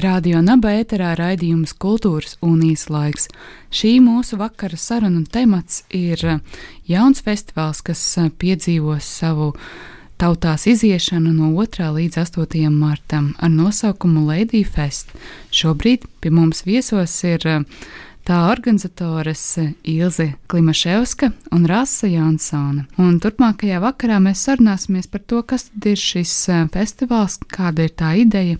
Radio Naba ēterā raidījums Kultūras unijas laiks. Šī mūsu vakara saruna temats ir eh, jauns festivāls, kas eh, piedzīvos savu tautās iziešanu no 2. līdz 8. martam ar nosaukumu Lady Fest. Šobrīd pie mums viesos ir eh, tā organizatoras Ilze Klimaševska un Rasa Jansona. Un turpmākajā vakarā mēs sarunāsimies par to, kas ir šis festivāls, kāda ir tā ideja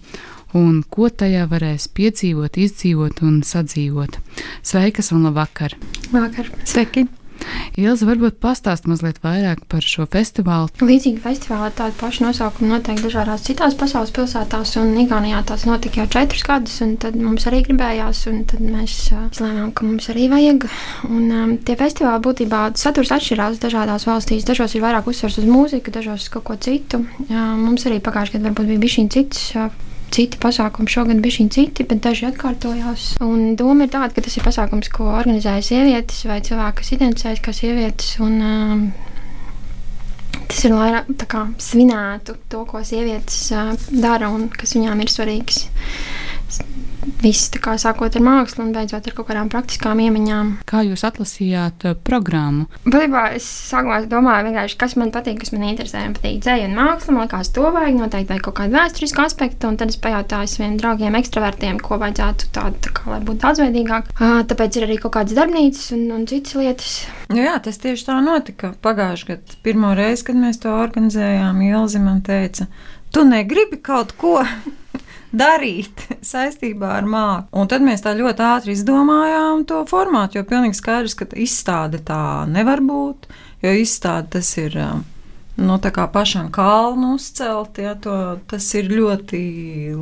un ko tajā varēs piedzīvot, izdzīvot un sadzīvot. Sveikas un labvakar! Vakar! Sveiki! Ilza, varbūt pastāst mazliet vairāk par šo festivālu. Līdzīgi festivāli tādu pašu nosaukumu noteikti dažādās citās pasaules pilsētās, un Igaunijā tas notika jau četrus gadus, un tad mums arī gribējās, un tad mēs izlēmām, ka mums arī vajag. Un um, tie festivāli būtībā saturs atšķirās dažādās valstīs. Dažos ir vairāk uzsvers uz mūziku, dažos uz kaut ko citu. Uh, mums arī pagājušajā gadā varbūt bija bišķiņ cits. Uh, citi pasākumi. Šogad bija citi, bet daži atkārtojās. Un doma ir tāda, ka tas ir pasākums, ko organizēja sievietes vai cilvēki, kas identificējas kā sievietes. Un, um, Tas ir lai kā, svinētu to, ko sievietes uh, dara un kas viņām ir svarīgs viss kā, sākot ar mākslu un beidzot ar kaut kādām praktiskām iemaņām. Kā jūs atlasījāt uh, programmu? Būtībā es sākumā domāju, kas man patīk, kas man interesē. Man patīk dzēja un māksla, man liekas, to vajag noteikti vajag kaut kādu vēsturisku aspektu. Un tad es pajautāju saviem draugiem, ekstravertiem, ko vajadzētu tādu, tā kā, lai būtu daudzveidīgāk. Tāpēc ir arī kaut kādas darbnīcas un, un citas lietas. Nu jā, tas tieši tā notika pagājušajā gadā. Pirmo reizi, kad mēs to organizējām, Ilzi man teica, tu negribi kaut ko darīt saistībā ar mākslu. Un tad mēs tā ļoti ātri izdomājām to formātu, jo pilnīgi skaidrs, ka izstāde tā nevar būt, jo izstāde tas ir. No tā kā pašam kalnu uzcelt, ja, to, tas ir ļoti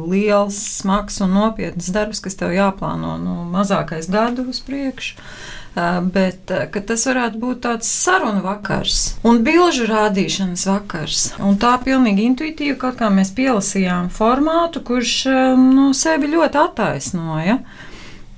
liels, smags un nopietns darbs, kas tev jāplāno no nu, mazākais gadu uz priekšu. Eh, bet eh, tas varētu būt tāds sarunu vakars un bilžu rādīšanas vakars. Un tā pilnīgi intuitīvi kaut kā mēs pielasījām formātu, kurš eh, no sevi ļoti attaisnoja. Ja?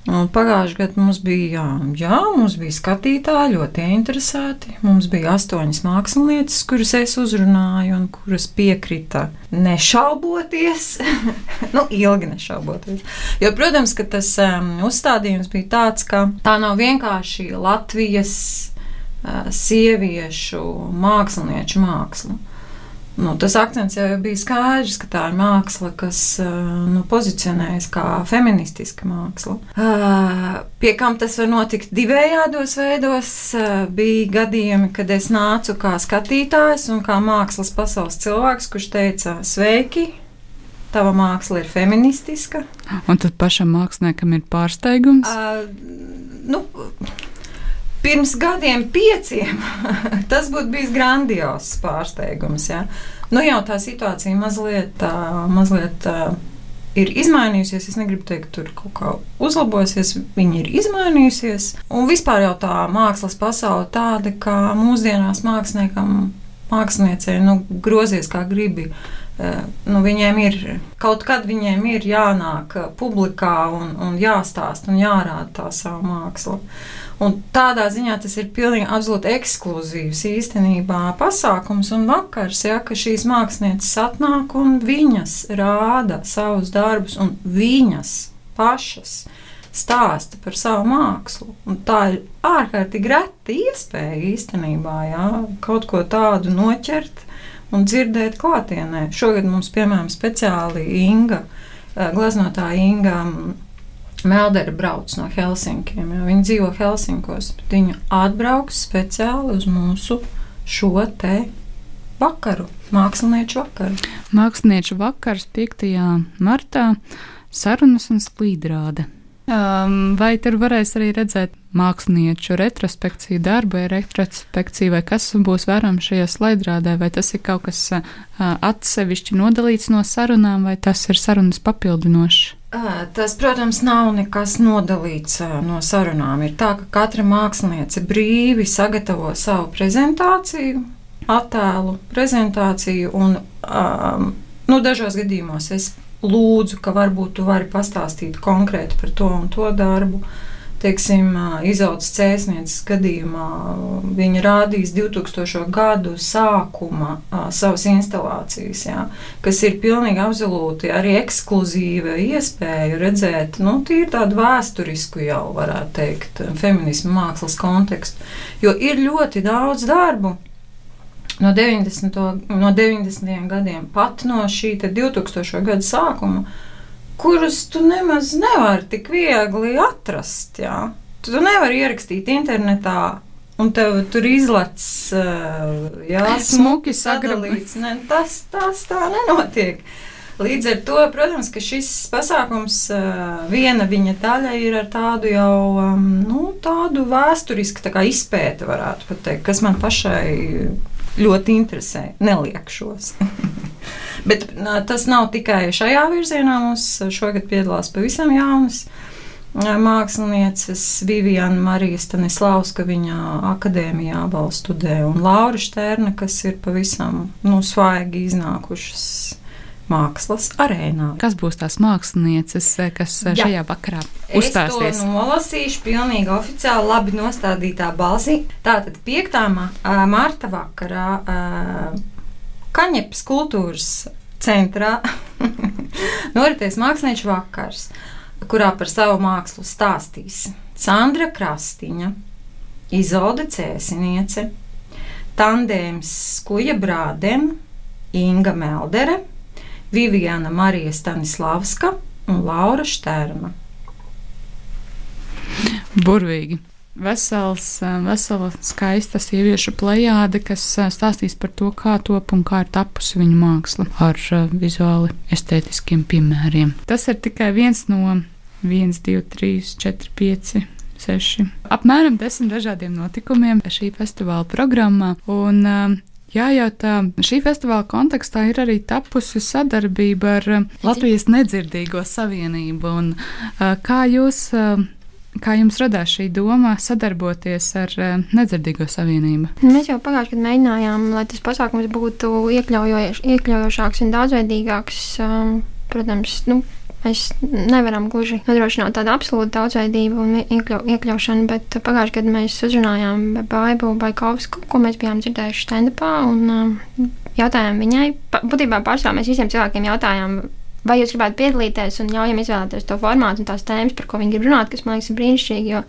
Pagājušajā gadā mums bija, jā, jā, mums bija skatītāji ļoti interesēti. Mums bija astoņas mākslinieces, kuras es uzrunāju un kuras piekrita nešauboties. nu, ilgi nešauboties. Jo, protams, ka tas um, uzstādījums bija tāds, ka tā nav vienkārši Latvijas uh, sieviešu mākslinieču māksla. Nu, tas akcents jau bija skaidrs, ka tā ir māksla, kas nu, pozicionējas kā feministiska māksla. Pie kam tas var notikt divējādos veidos. Bija gadījumi, kad es nācu kā skatītājs un kā mākslas pasaules cilvēks, kurš teica: Sveiki! Tava māksla ir feministiska. Un tad pašam māksliniekam ir pārsteigums? Uh, nu, pirms gadiem, pieciem, tas būtu bijis grandios pārsteigums. Ja? Nu, jau tā situācija mazliet, mazliet ir izmainījusies. Es negribu teikt, ka tur kaut kā uzlabosies. Viņa ir izmainījusies. Un vispār jau tā mākslas pasaule tāda, ka mūsdienās māksliniekam, māksliniecei nu, grozies kā gribi. Nu, viņiem ir kaut kad viņiem ir jānāk publikā un, un jāstāsta un jārāda tā savu mākslu. Un tādā ziņā tas ir pilnīgi absolūti ekskluzīvs īstenībā pasākums un vakars, ja, ka šīs mākslinieces atnāk un viņas rāda savus darbus un viņas pašas stāsta par savu mākslu. Un tā ir ārkārtīgi reta iespēja īstenībā ja, kaut ko tādu noķert un dzirdēt klātienē. Šogad mums, piemēram, speciāli Inga, eh, glaznotāja Inga Meldera brauc no Helsinkiem. Ja? Viņa dzīvo Helsinkos, bet viņa atbrauks speciāli uz mūsu šo te vakaru, mākslinieču vakaru. Mākslinieču vakars 5. martā sarunas un slīdrāde. Um, vai tur varēs arī redzēt mākslinieču retrospekciju, darbu retrospekciju, vai kas būs vērams šajā slaidrādē, vai tas ir kaut kas uh, atsevišķi nodalīts no sarunām, vai tas ir sarunas papildinošs? Tas, protams, nav nekas nodalīts no sarunām. Ir tā, ka katra māksliniece brīvi sagatavo savu prezentāciju, attēlu prezentāciju, un um, nu, dažos gadījumos es lūdzu, ka varbūt tu vari pastāstīt konkrēti par to un to darbu. Teiksim, izaudzes cēsnieces gadījumā viņa rādīs 2000. gadu sākuma savas instalācijas, jā, kas ir pilnīgi absolūti arī ekskluzīva iespēja redzēt, nu, tīri tādu vēsturisku jau, varētu teikt, feminismu mākslas kontekstu, jo ir ļoti daudz darbu, no 90. No 90. gadiem, pat no šī 2000. gada sākuma, kurus tu nemaz nevari tik viegli atrast. Jā. Tu nevari ierakstīt internetā. Un tev tur izlaiž, jā, smuki sadalīts. Ne, tas, tas tā nenotiek. Līdz ar to, protams, ka šis pasākums, viena viņa daļa ir ar tādu jau nu, tādu vēsturisku tā izpēti, varētu teikt, kas man pašai ļoti interesē. Neliekšos. Bet tas nav tikai šajā virzienā. Mums šogad piedalās pavisam jaunas mākslinieces Viviana Marija Stanislavska, viņa akadēmijā vēl studē, un Laura Štērna, kas ir pavisam nu, svaigi iznākušas mākslas arēnā. Kas būs tās mākslinieces, kas Jā. šajā vakarā uzstāsies? Es to nolasīšu pilnīgi oficiāli, labi nostādītā balsī. Tātad 5. marta vakarā Kaņepes kultūras centrā noritēs mākslinieču vakars, kurā par savu mākslu stāstīs Sandra Krastiņa, Izolde Cēsiniece, Tandēms Skuja Brādem, Inga Meldere, Viviana Marija Stanislavska un Laura Šterna. Burvīgi! Vesels, vesela skaista sieviešu plējāde, kas stāstīs par to, kā top un kā ir tapusi viņu māksla ar vizuāli estētiskiem piemēriem. Tas ir tikai viens no 1, 2, 3, 4, 5, 6, apmēram 10 dažādiem notikumiem šī festivāla programmā. Un, Jājautā, šī festivāla kontekstā ir arī tapusi sadarbība ar Latvijas nedzirdīgo savienību. Un, kā jūs Kā jums radās šī doma sadarboties ar Nedzirdīgo savienību? Mēs jau pagājušajā gadā mēģinājām, lai tas pasākums būtu iekļaujošāks un daudzveidīgāks. Um, protams, nu, Mēs nevaram gluži nodrošināt tādu absolūtu daudzveidību un iekļau, iekļaušanu, bet pagājušajā gadā mēs uzrunājām Baibu Baikovsku, ko mēs bijām dzirdējuši stand-upā, um, jautājām viņai, būtībā pārsvarā mēs visiem cilvēkiem jautājām, vai jūs gribētu piedalīties un ļaujam izvēlēties to formātu un tās tēmas, par ko viņi grib runāt, kas man liekas brīnišķīgi. Jo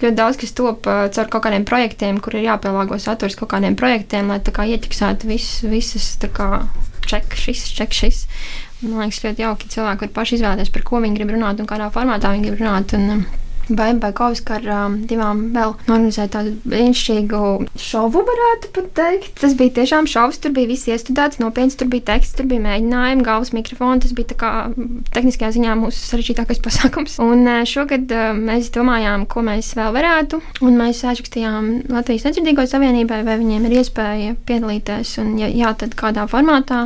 ļoti daudz kas top uh, caur kaut kādiem projektiem, kur ir jāpielāgo saturs kaut kādiem projektiem, lai tā kā ieķiksētu vis, visas čekas, šis, ček, šis. Man liekas, ļoti jauki cilvēki var paši izvēlēties, par ko viņi grib runāt un kādā formātā viņi grib runāt. Un, Vai Baikovska ar um, divām vēl organizēja tādu brīnišķīgu šovu, varētu pat teikt. Tas bija tiešām šovs, tur bija viss iestudēts, nopietns, tur bija teksts, tur bija mēģinājumi, galvas mikrofoni. Tas bija tā kā tehniskajā ziņā mūsu sarežģītākais pasākums. Un uh, šogad uh, mēs domājām, ko mēs vēl varētu, un mēs aizrakstījām Latvijas nedzirdīgo savienībai, vai viņiem ir iespēja piedalīties, un ja jā, tad kādā formātā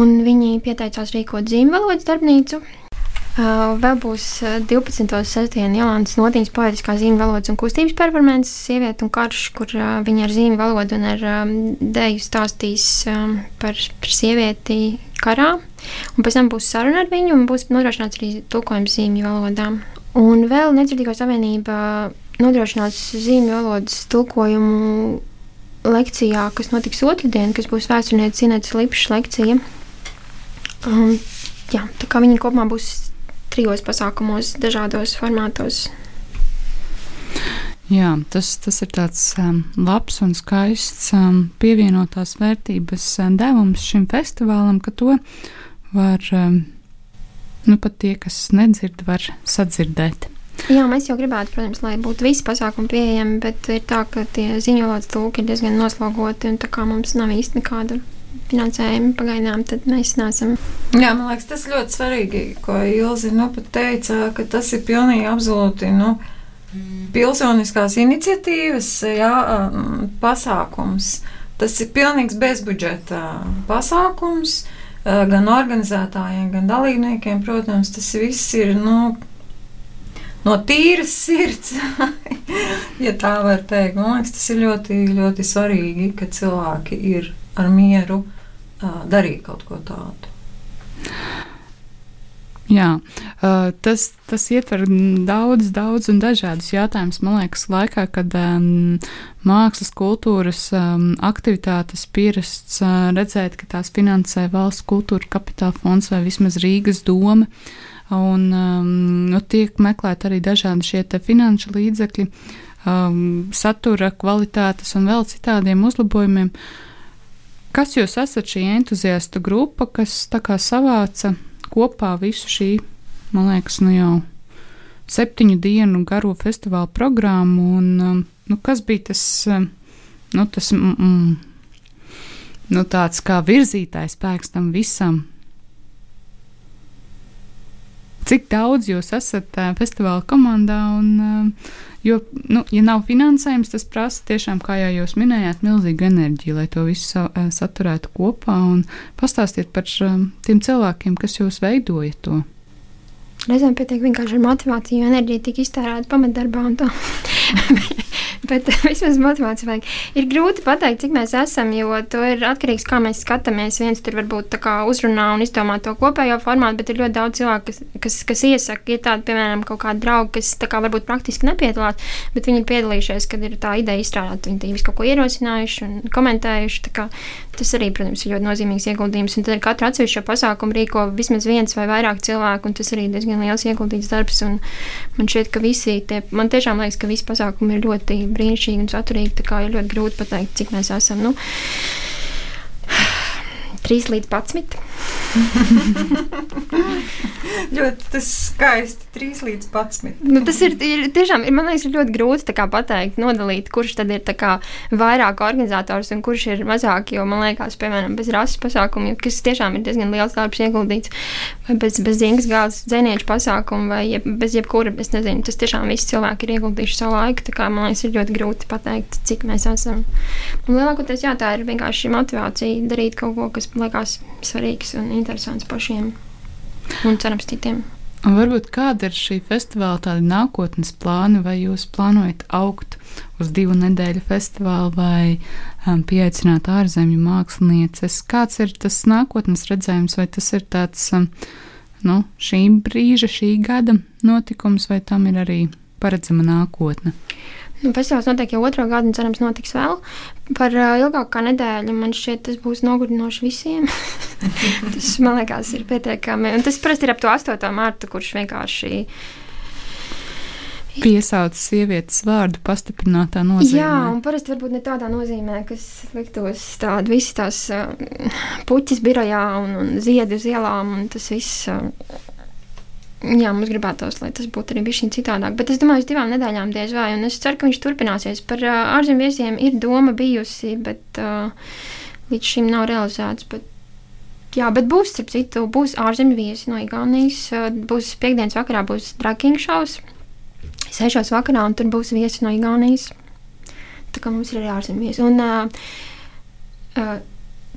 un viņi pieteicās rīkot zīmju valodas darbnīcu. Uh, vēl būs 12. sestdienā Jolānas Notīņas poetiskā zīmju valodas un kustības performance Sieviete un karš, kur uh, viņa ar zīmju valodu un ar um, dēju stāstīs um, par, par sievieti karā. Un pēc tam būs saruna ar viņu un būs nodrošināts arī tulkojums zīmju valodām. Un vēl Nedzirdīgo savienība nodrošinās zīmju valodas tulkojumu lekcijā, kas notiks otrdien, kas būs vēsturniece Zinētas Lipšas lekcija. Um, jā, tā kā viņi kopumā būs trijos pasākumos, dažādos formātos. Jā, tas, tas ir tāds um, labs un skaists um, pievienotās vērtības um, devums šim festivālam, ka to var, um, nu pat tie, kas nedzird, var sadzirdēt. Jā, mēs jau gribētu, protams, lai būtu visi pasākumi pieejami, bet ir tā, ka tie ziņojotas tulki ir diezgan noslogoti un tā kā mums nav īsti nekāda finansējumu pagaidām, mēs neesam. Jā, man liekas, tas ļoti svarīgi, ko Ilzi nu teica, ka tas ir pilnīgi absolūti. Nu, Pilsoniskās iniciatīvas jā, pasākums. Tas ir pilnīgs bezbudžeta pasākums gan organizētājiem, gan dalībniekiem. Protams, tas viss ir nu, no tīras sirds, ja tā var teikt. Man liekas, tas ir ļoti, ļoti svarīgi, ka cilvēki ir ar mieru darīt kaut ko tādu. Jā, tas, tas ietver daudz, daudz un dažādus jautājumus. Man liekas, laikā, kad um, mākslas, kultūras um, aktivitātes pierasts uh, redzēt, ka tās finansē valsts kultūra kapitāla fonds vai vismaz Rīgas doma, un um, nu, tiek meklēt arī dažādi šie finanšu līdzekļi, um, satura kvalitātes un vēl citādiem uzlabojumiem. Kas jūs esat šī entuziastu grupa, kas savāca? kopā visu šī, man liekas, nu jau septiņu dienu garo festivāla programmu. Un, um, nu, kas bija tas, um, nu, tas mm, mm, nu, tāds kā virzītājs spēks tam visam? Cik daudz jūs esat festivāla komandā? Un, jo, nu, ja nav finansējums, tas prasa tiešām, kā jau jūs minējāt, milzīgu enerģiju, lai to visu sa saturētu kopā. Pastāstiet par tiem cilvēkiem, kas jūs veidoja to. Reizēm pietiek vienkārši ar motivāciju, enerģiju, tik iztērēta pamatdarbā un tā. Bet vismaz motivācija vajag. Ir grūti pateikt, cik mēs esam, jo to ir atkarīgs no tā, kā mēs skatāmies. Viens tur varbūt uzrunā un izdomā to kopējo formātu, bet ir ļoti daudz cilvēku, kas, kas, kas iesaka. Ir tādi, piemēram, kaut kādi draugi, kas kā, varbūt praktiski nepiedalās, bet viņi ir piedalījušies, kad ir tā ideja izstrādāta. Viņi visu kaut ko ierosinājuši un komentējuši. Kā, tas arī, protams, ir ļoti nozīmīgs ieguldījums. Un tad ar katru atsevišķo pasākumu rīko vismaz viens vai vairāk cilvēku, un tas arī ir diezgan liels ieguldīts darbs. Man šķiet, ka visi tie, man tiešām liekas, ka visi pasākumi ir ļoti brīnišķīgi un saturīgi. Tā kā ir ļoti grūti pateikt, cik mēs esam. Nu, 3 līdz 11. ļoti tas skaisti. 3 līdz 11. Nu, tas ir, ir tiešām, ir, man liekas, ir ļoti grūti pateikt, nodalīt, kurš tad ir kā, vairāk organizators un kurš ir mazāk. Jo man liekas, piemēram, bez rases pasākumu, kas tiešām ir diezgan liels darbs ieguldīts, vai bez, bez zīmes gāzes dzinieku pasākumu, vai jeb, bez jebkura, es nezinu, tas tiešām visi cilvēki ir ieguldījuši savu laiku. Tā kā man liekas, ir ļoti grūti pateikt, cik mēs esam. Un lielākoties, jā, tā ir vienkārši motivācija darīt kaut ko, kas liekas svarīgs un interesants pašiem un cerams citiem. Un varbūt kāda ir šī festivāla tāda nākotnes plāna, vai jūs plānojat augt uz divu nedēļu festivālu vai um, pieaicināt ārzemju mākslinieces? Kāds ir tas nākotnes redzējums, vai tas ir tāds um, nu, šī brīža, šī gada notikums, vai tam ir arī paredzama nākotne? Nu, festivāls notiek jau otro gadu, un cerams, notiks vēl. Par uh, ilgāku kā nedēļu man šķiet, tas būs nogurdinoši visiem. tas man liekas, ir pietiekami. Un tas parasti ir ap to 8. mārtu, kurš vienkārši. Piesauc sievietes vārdu pastiprinātā nozīmē. Jā, un parasti varbūt ne tādā nozīmē, kas liktos tādu visi tās uh, puķis birojā un, un ziedi uz ielām, un tas viss. Uh, Jā, mums gribētos, lai tas būtu arī bijis citādāk. Bet es domāju, uz divām nedēļām diez vai. Un es ceru, ka viņš turpināsies. Par uh, ārzemju viesiem ir doma bijusi, bet uh, līdz šim nav realizēts. Bet, jā, bet būs, starp citu, būs ārzemju viesi no Igaunijas. Uh, būs piekdienas vakarā, būs Draking šaus. Sešos vakarā, un tur būs viesi no Igaunijas. Tā kā mums ir arī ārzemju viesi. Un, uh, uh,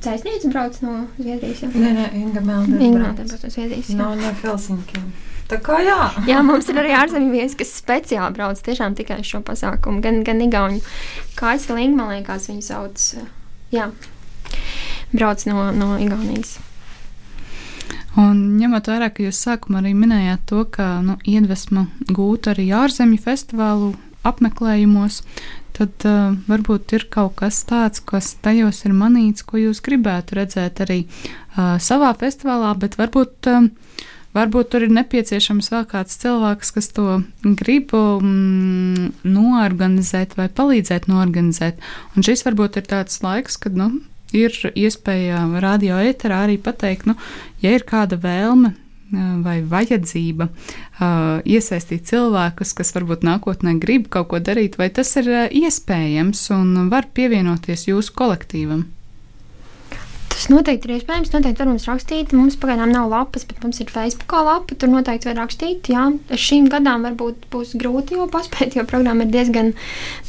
Cēsniece brauc no Zviedrijas. Jā, nē, nē, Inga Melnē. Inga Melnē brauc no Zviedrijas. Jā. No, no Helsinkiem. Tā kā jā. jā, mums ir arī ārzemju viesis, kas speciāli brauc tiešām tikai šo pasākumu. Gan, gan Igauni, kā es vēl Inga, man liekas, viņu sauc. Jā, brauc no, no Igaunijas. Un ņemot vērā, ka jūs sākumā arī minējāt to, ka nu, iedvesma gūta arī ārzemju festivālu apmeklējumos, tad uh, varbūt ir kaut kas tāds, kas tajos ir manīts, ko jūs gribētu redzēt arī uh, savā festivālā, bet varbūt. Uh, Varbūt tur ir nepieciešams vēl kāds cilvēks, kas to grib mm, noorganizēt vai palīdzēt noorganizēt. Un šis varbūt ir tāds laiks, kad nu, ir iespēja radio ēterā arī pateikt, nu, ja ir kāda vēlme vai vajadzība uh, iesaistīt cilvēkus, kas varbūt nākotnē grib kaut ko darīt, vai tas ir uh, iespējams un var pievienoties jūsu kolektīvam? Tas noteikti ir iespējams. Noteikti var mums rakstīt. Mums pagaidām nav lapas, bet mums ir Facebook lapa. Tur noteikti var rakstīt. Jā, šīm gadām varbūt būs grūti jau paspēt, jo programma ir diezgan,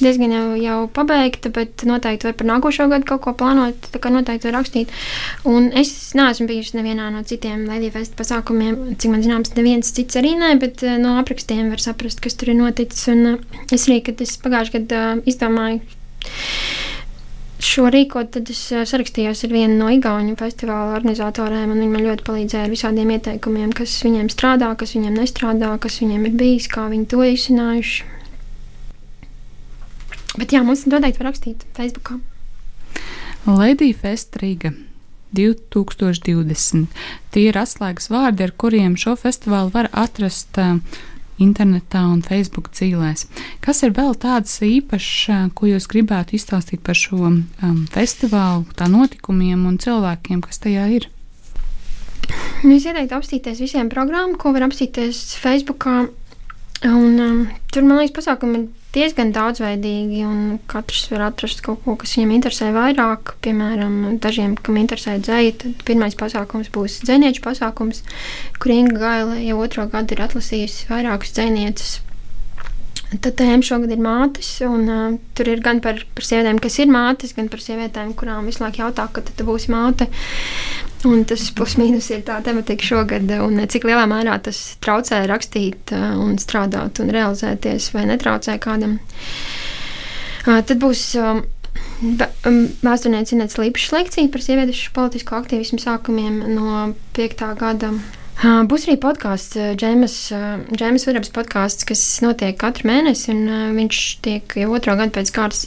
diezgan jau, jau pabeigta. Bet noteikti var par nākošo gadu kaut ko plānot. Tā kā noteikti var rakstīt. Un es neesmu bijusi nevienā no citiem Latvijas festa pasākumiem. Cik man zināms, neviens cits arī nē, bet eh, no aprakstiem var saprast, kas tur ir noticis. Un eh, es arī, kad es pagājušajā gadā izdomāju šo rīkot, tad es eh, sarakstījos ar vienu no Igaunijas festivāla organizatoriem, un viņi man ļoti palīdzēja ar visādiem ieteikumiem, kas viņiem strādā, kas viņiem nestrādā, kas viņiem ir bijis, kā viņi to izsinājuši. Bet jā, mums noteikti var rakstīt Facebookā. Lady Fest Riga 2020. Tie ir atslēgas vārdi, ar kuriem šo festivālu var atrast uh, internetā un Facebook dzīvēs. Kas ir vēl tāds īpašs, ko jūs gribētu izstāstīt par šo um, festivālu, tā notikumiem un cilvēkiem, kas tajā ir? Nu, es ieteiktu apstīties visiem programmām, ko var apstīties Facebook. Un, um, tur, man liekas, pasākumi ir diezgan daudzveidīgi, un katrs var atrast kaut ko, kas viņam interesē vairāk. Piemēram, dažiem, kam interesē dzēja, tad pirmais pasākums būs dzēnieču pasākums, kur Inga Gaila jau otro gadu ir atlasījusi vairākas dzēnieces. Tad tēma šogad ir mātes, un uh, tur ir gan par, par sievietēm, kas ir mātes, gan par sievietēm, kurām visu laiku jautā, kad tu būsi māte. Un tas plus-mínus ir tā tematika šogad, un cik lielā mērā tas traucē rakstīt, un strādāt un realizēties, vai netraucē kādam. Tad būs vēsturniece Inês Līpšas lekcija par sieviešu politisko aktīvismu sākumiem no 5. gada Būs arī podkāsts, Džēmas Vidabs podkāsts, kas notiek katru mēnesi, un viņš tiek jau otro gadu pēc kārtas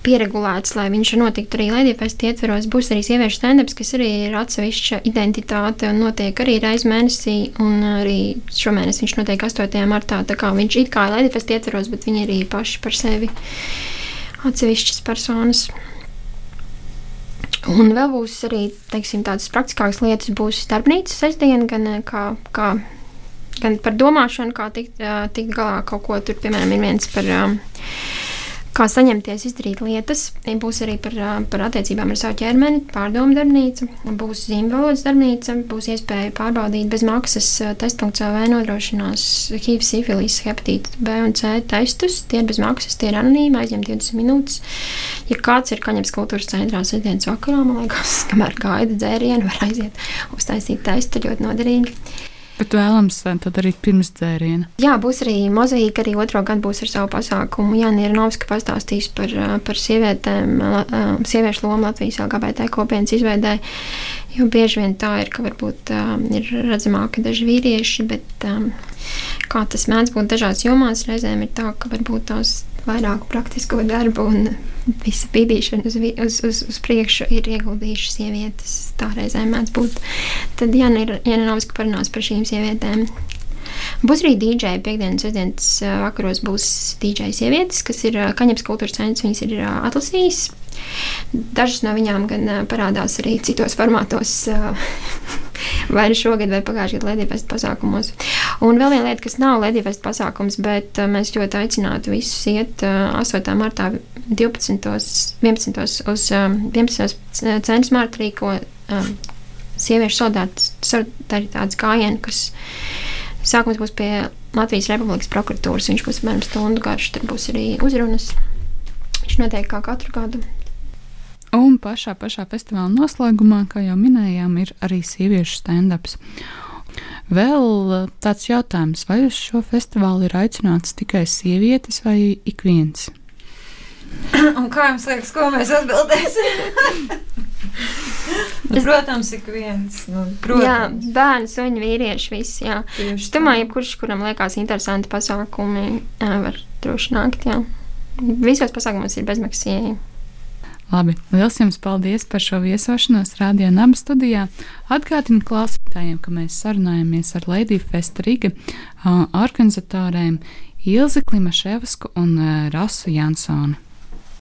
pieregulēts, lai viņš notiktu arī Latvijas ietveros. Būs arī sieviešu stand-ups, kas arī ir atsevišķa identitāte un notiek arī reiz mēnesī, un arī šomēnes viņš notiek 8. martā. Tā kā viņš it kā Latvijas ietveros, bet viņi arī paši par sevi atsevišķas personas. Un vēl būs arī teiksim, tādas praktiskākas lietas, būs darbnīca sestdiena, gan, eh, kā, kā, gan par domāšanu, kā tikt, eh, tikt galā kaut ko tur, piemēram, ir viens par. Um, kā saņemties, izdarīt lietas. Būs arī par, par attiecībām ar savu ķermeni, pārdomu darbnīca, būs zīmvalodas darbnīca, būs iespēja pārbaudīt bez maksas test.cl nodrošinās HIV, sifilis, hepatītu B un C testus. Tie ir bez maksas, tie ir anonīmi, aizņem 20 minūtes. Ja kāds ir kaņems kultūras centrā sestdienas vakarā, man liekas, kamēr gaida dzērienu, var aiziet uztaisīt testu, ļoti noderīgi. Bet vēlams eh, to darīt pirms dzēriena. Jā, būs arī mozaīka, arī otro gadu būs ar savu pasākumu. Jā, Nīranovska pastāstīs par, eh, par sievietēm, eh, sieviešu lomu Latvijas LGBT kopienas izveidē. Jo bieži vien tā ir, ka varbūt ir redzamāki daži vīrieši, bet kā tas mēdz būt dažās jomās, reizēm ir tā, ka varbūt tās vairāk praktisko darbu un visa bīdīšana uz, uz, uz, uz priekšu ir ieguldījušas sievietes. Tā reizēm mēdz būt. Tad Jāna ir Janovska parunās par šīm sievietēm. Būs arī DJ. Piektdienas, sestdienas vakaros būs DJ sievietes, kas ir Kaņepes kultūras centrs. Viņas ir atlasījis. Dažas no viņām gan parādās arī citos formātos, vai nu šogad, vai pagājušajā gadā Latvijas pasākumos. Un vēl viena lieta, kas nav Latvijas pasākums, bet mēs ļoti aicinātu visus iet 8. martā 12. 11. uz 11. centra marta rīko sieviešu solidaritātes gājienu, kas Sākums būs pie Latvijas Republikas prokuratūras. Viņš būs apmēram stundu garš. Tur būs arī uzrunas. Viņš notiek kā katru gadu. Un pašā, pašā festivāla noslēgumā, kā jau minējām, ir arī sieviešu stand-ups. Vēl uh, tāds jautājums, vai uz šo festivālu ir aicināts tikai sievietes vai ik viens? Un kā jums liekas, ko mēs atbildēsim? nu, protams, ik viens. Nu, protams. jā, bērni, suņi, vīrieši, visi. Jā. Es domāju, jebkurš, kuram liekas interesanti pasākumi, var droši nākt. Jā. Visos pasākumos ir bezmaksas Labi, liels jums paldies par šo viesošanos Radio Naba studijā. Atgādinu klausītājiem, ka mēs sarunājamies ar Lady Festa Riga organizatoriem Ilzi Klimaševsku un Rasu Jansonu.